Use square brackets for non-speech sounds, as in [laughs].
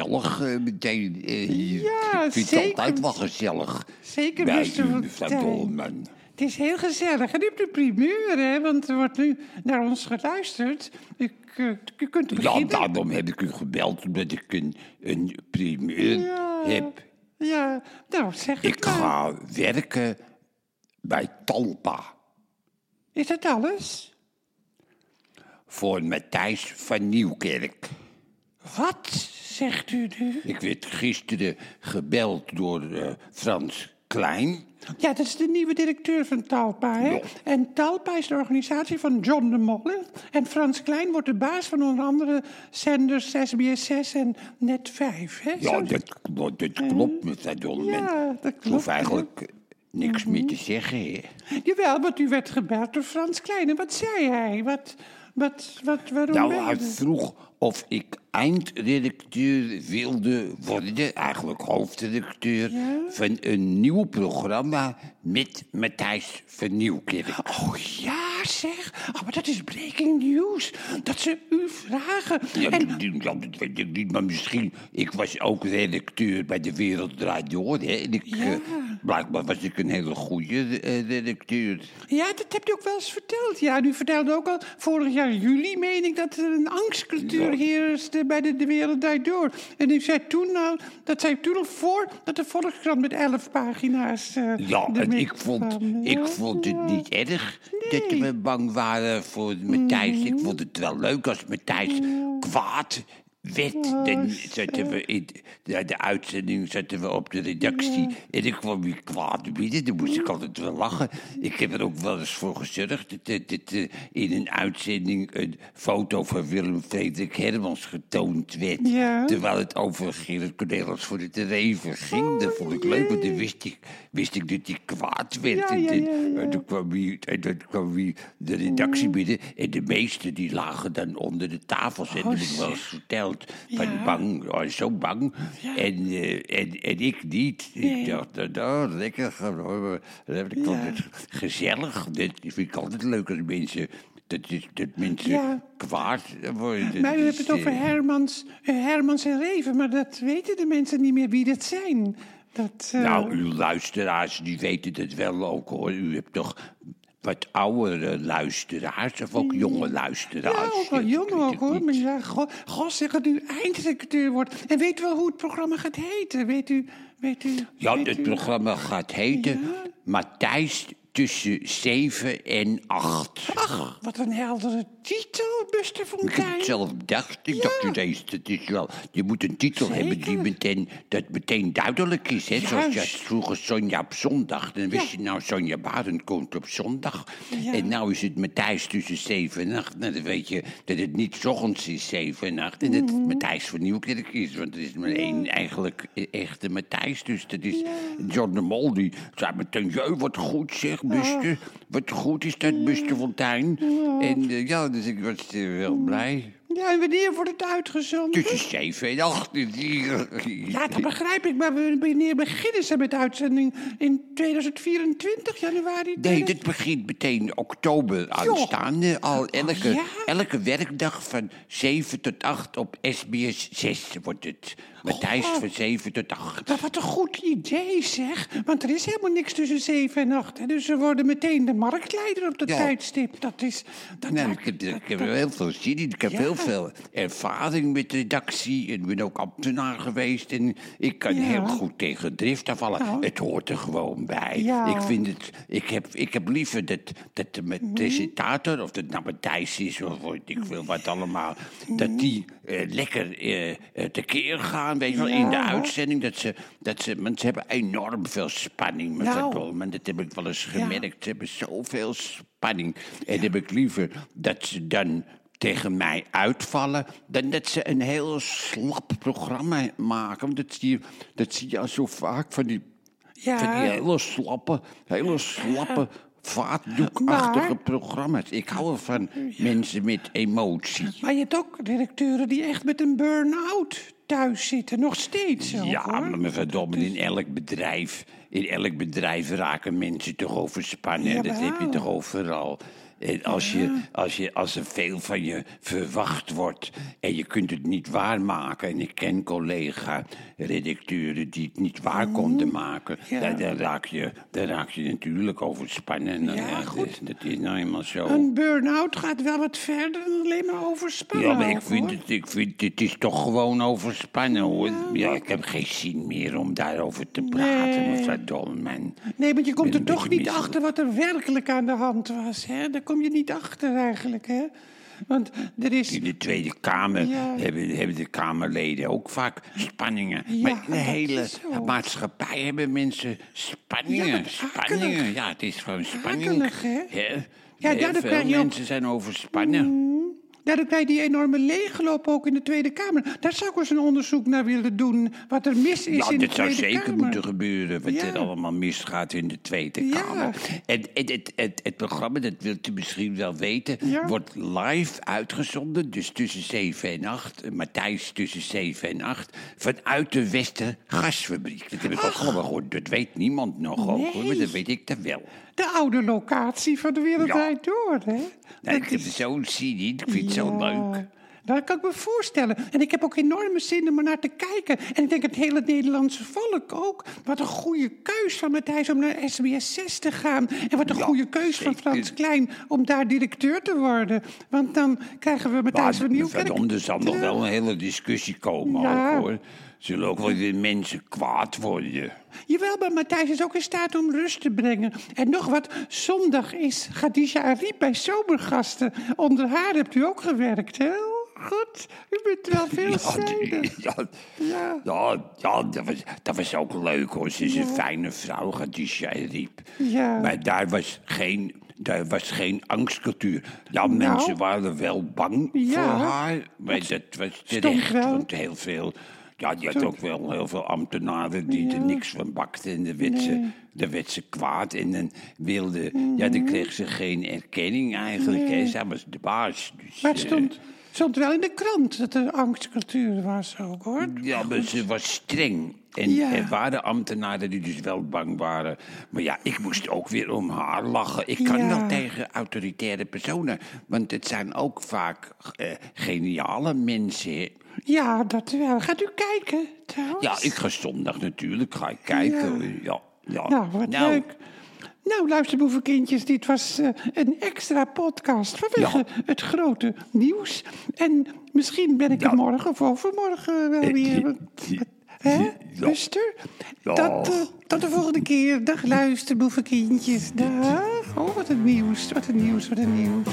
gezellig eh, meteen eh, hier. Ja, ik vind zeker. het altijd wel gezellig. Zeker, bij mevrouw. Dolman. Het is heel gezellig. En u hebt de primeur, hè? Want er wordt nu naar ons geluisterd. U, eh, u kunt Ja, beginnen. daarom heb ik u gebeld, omdat ik een, een primeur Ja. heb. Ja, nou, zeg Ik maar. ga werken bij Talpa Is dat alles? voor Matthijs van Nieuwkerk. Wat zegt u nu? Ik werd gisteren gebeld door eh, Frans Klein. Ja, dat is de nieuwe directeur van Talpa, hè? Ja. En Talpa is de organisatie van John de Mol. hè? En Frans Klein wordt de baas van onder andere zenders SBS 6 en Net 5, hè? Ja, dat, dat, klopt, mevrouw Dolman. Ja, dat Ik klopt, hoef ja. eigenlijk niks meer te zeggen, hè. Jawel, want u werd gebeld door Frans Klein. En wat zei hij? Wat, wat, wat, waarom Nou, hij vroeg of ik eindredacteur wilde worden, eigenlijk hoofdredacteur, Ja? van een nieuw programma met Matthijs van Nieuwkerk. Oh ja, zeg. Oh, maar dat is breaking news. Dat ze u vragen. Ja, en, dat, dat- weet ik niet, maar misschien... Ik was ook redacteur bij De Wereld Draait Door, hè. En ik, Ja. eh, blijkbaar was ik een hele goede eh, redacteur. ja, dat hebt u ook wel eens verteld. Ja, en u vertelde ook al vorig jaar juli, meen ik, dat er een angstcultuur Ja. heerste bij de, de Wereld Draait Door. En u zei toen al, dat zei toen al voor dat de Volkskrant met elf pagina's eh Ja, en ik vond, ik Ja, vond het ja. niet erg dat. Bang waren voor Matthijs. Ik vond het wel leuk als Matthijs kwaad werd. Dan zaten we in de, de uitzending zaten we op de redactie. En ik kwam weer kwaad binnen. Dan moest ik altijd wel lachen. Ik heb er ook wel eens voor gezorgd dat, dat, dat, eh, in een uitzending een foto van Willem Frederik Hermans getoond werd. Ja. Terwijl het over Gerrit Cornelis voor de Reven ging. dat vond ik leuk, want dan wist ik, wist ik dat hij kwaad werd. Ja, en, ja, toen kwam hij, en toen kwam hij de redactie binnen. En de meesten die lagen dan onder de tafels. En dat heb ik Van Ja. bang, oh, zo bang. En, en, en ik niet. Nee. Ik dacht, nou, nou, lekker. Dan heb ik altijd gezellig. Dat vind ik altijd leuk als mensen... Dat, is, dat mensen Ja. kwaad worden. Maar u Dat hebt het over Hermans, eh, Hermans en Reven, maar dat weten de mensen niet meer wie dat zijn. Dat, eh, Nou, uw luisteraars die weten het wel ook hoor. U hebt toch wat oudere luisteraars of ook jonge luisteraars? ja, ook wel Ik jong weet ook hoor. Maar ja, goh, goh, zeg dat u eindredacteur wordt. En weet u wel hoe het programma gaat heten? Weet u, weet u? Ja, weet het u? programma gaat heten Ja. Matthijs tussen 7 en 8. Ach, wat een heldere titel, Buster Ik heb Fontijn. het zelf bedacht. Ik dacht ineens, dat is wel, je moet een titel hebben die meteen, dat meteen duidelijk is. Hè? Zoals je had vroeger Sonja op zondag. Dan wist Ja. je nou, Sonja Barend komt op zondag. Ja. En nou is het Matthijs tussen 7 en 8. Nou, dan weet je dat het niet ochtends is 7 en 8. En dat Mhm. het Matthijs van Nieuwkerk is. Want er is maar één eigenlijk e- echte Matthijs. Dus dat is John de Mol. Die zei meteen, jee, wat goed zeg, Buster. Wat goed is dat, Buster Fontijn. En eh, ja, dus ik was eh, wel blij. Ja, en wanneer wordt het uitgezonden? Tussen 7 en 8. Ja, dat begrijp ik, maar wanneer beginnen ze met uitzending? In 2024, januari? Nee, dit begint meteen oktober aanstaande. Al elke, ja? elke werkdag van 7 tot 8 op SBS 6 wordt het. Matthijs Goh. van 7 tot 8. Maar wat een goed idee, zeg. Want er is helemaal niks tussen 7 en 8. Hè? Dus ze worden meteen de marktleider op dat Ja. tijdstip. Dat is... Dat, Nou, ik heb, ik heel veel zin in. Ik heb Ja. heel veel ervaring met redactie. En ben ook ambtenaar geweest. En ik kan Ja. heel goed tegen drift afvallen. Het hoort er gewoon bij. Ja. Ik, vind het, ik, heb, ik heb liever dat, dat de met presentator, of dat nou Matthijs is of ik veel wat allemaal, dat die eh, lekker eh, tekeer gaan, weet je wel, in de uitzending. Dat ze, dat ze, want ze hebben enorm veel spanning, mevrouw Nou. Dolman. Dat heb ik wel eens gemerkt. Ze hebben zoveel spanning. En heb ik liever dat ze dan tegen mij uitvallen... dan dat ze een heel slap programma maken. Want dat zie je, dat zie je al zo vaak van die, Ja. van die hele slappe, hele slappe... Vaatdoekachtige programma's. Ik hou ervan mensen met emotie. Maar je hebt ook directeuren die echt met een burn-out thuis zitten. Nog steeds Ja, hoor. maar Dolman, in elk bedrijf... in elk bedrijf raken mensen toch overspannen. Dat heb je toch overal. En als, je, als, je, als er veel van je verwacht wordt en je kunt het niet waarmaken... en ik ken collega-redacteuren die het niet waar konden maken... Ja. dan, raak je, dan raak je natuurlijk overspannen. En dan- Ja, dat goed. is- Dat is nou eenmaal zo. Een burn-out gaat wel wat verder dan alleen maar overspannen. Ja, maar ik vind, hoor. het, ik vind het is toch gewoon overspannen hoor. Ja, ik heb geen zin meer om daarover te praten, Nee. mevrouw Dolman. Nee, want je komt er toch niet achter wat er werkelijk aan de hand was. Hè? Kom je niet achter eigenlijk. Hè? Want er is... In de Tweede Kamer Ja. hebben, hebben de Kamerleden ook vaak spanningen. Ja, maar in de hele maatschappij hebben mensen spanningen. Ja, spanningen. Ja, het is gewoon spanning. Akelig, hè? Ja, daardoor veel krijg je ook- mensen zijn overspannen. Daardoor krijg je die enorme leegloop ook in de Tweede Kamer. Daar zou ik eens een onderzoek naar willen doen. Wat er mis is Ja, in de dat zou Tweede zeker Kamer. moeten gebeuren. Wat Ja. er allemaal misgaat in de Tweede Ja. Kamer. En, en het, het, het programma, dat wilt u misschien wel weten, Ja. wordt live uitgezonden. Dus tussen 7 en 8. Matthijs tussen 7 en 8. Vanuit de Westergasfabriek. Dat heb ik ook gehoord. Dat weet niemand nog ook, hoor, maar Nee. dat weet ik dan wel. De oude locatie van de Wereld Ja. Draait Door, hè? Nee, ik heb is- zo zie je, ik vind het zo leuk. Dat kan ik me voorstellen. En ik heb ook enorme zin om er naar te kijken. En ik denk het hele Nederlandse volk ook. Wat een goede keus van Matthijs om naar SBS 6 te gaan. En wat een Ja, goede keus van. Frans Klein om daar directeur te worden. Want dan krijgen we Matthijs van Nieuwkerk. er zal nog wel een hele discussie komen Ja. Zullen ook wel weer mensen kwaad worden. Jawel, maar Matthijs is ook in staat om rust te brengen. En nog wat, zondag is Khadija Ariep bij Zomergasten. Onder haar hebt u ook gewerkt, hè? Goed, u bent wel [laughs] veelzijdig. [laughs] Ja, Ja. ja, ja dat, was, dat was ook leuk hoor. Ze is een fijne vrouw, Gadisha Riep. Ja. Maar daar was geen, daar was geen angstcultuur. Ja, Nou. mensen waren wel bang Ja. voor haar. Maar dat was terecht. Want heel veel... Ja, die had ook wel heel veel ambtenaren die er niks van bakten. En dan werd, ze, dan werd ze kwaad. En dan wilde... Ja, dan kreeg ze geen erkenning eigenlijk. Hè. Zij was de baas. Dus, Maar het eh, stond, stond wel in de krant dat er angstcultuur was ook, hoor. Ja, maar ze was streng. En Ja. er waren ambtenaren die dus wel bang waren. Maar ja, ik moest ook weer om haar lachen. Ik kan Ja. wel tegen autoritaire personen. Want het zijn ook vaak eh, geniale mensen. Ja, dat wel. Gaat u kijken, trouwens? Ja, ik ga zondag natuurlijk ga ik kijken. Ja. Ja, Nou, wat leuk. Nou, luisterboevenkindjes, dit was eh, een extra podcast vanwege Ja. het grote nieuws. En misschien ben ik Ja. er morgen of overmorgen wel Eh, weer. Hè. Buster? Ja. Tot, eh, tot de volgende keer. Dag luisterboevenkindjes. Dag. Oh, wat een nieuws, wat een nieuws, wat een nieuws.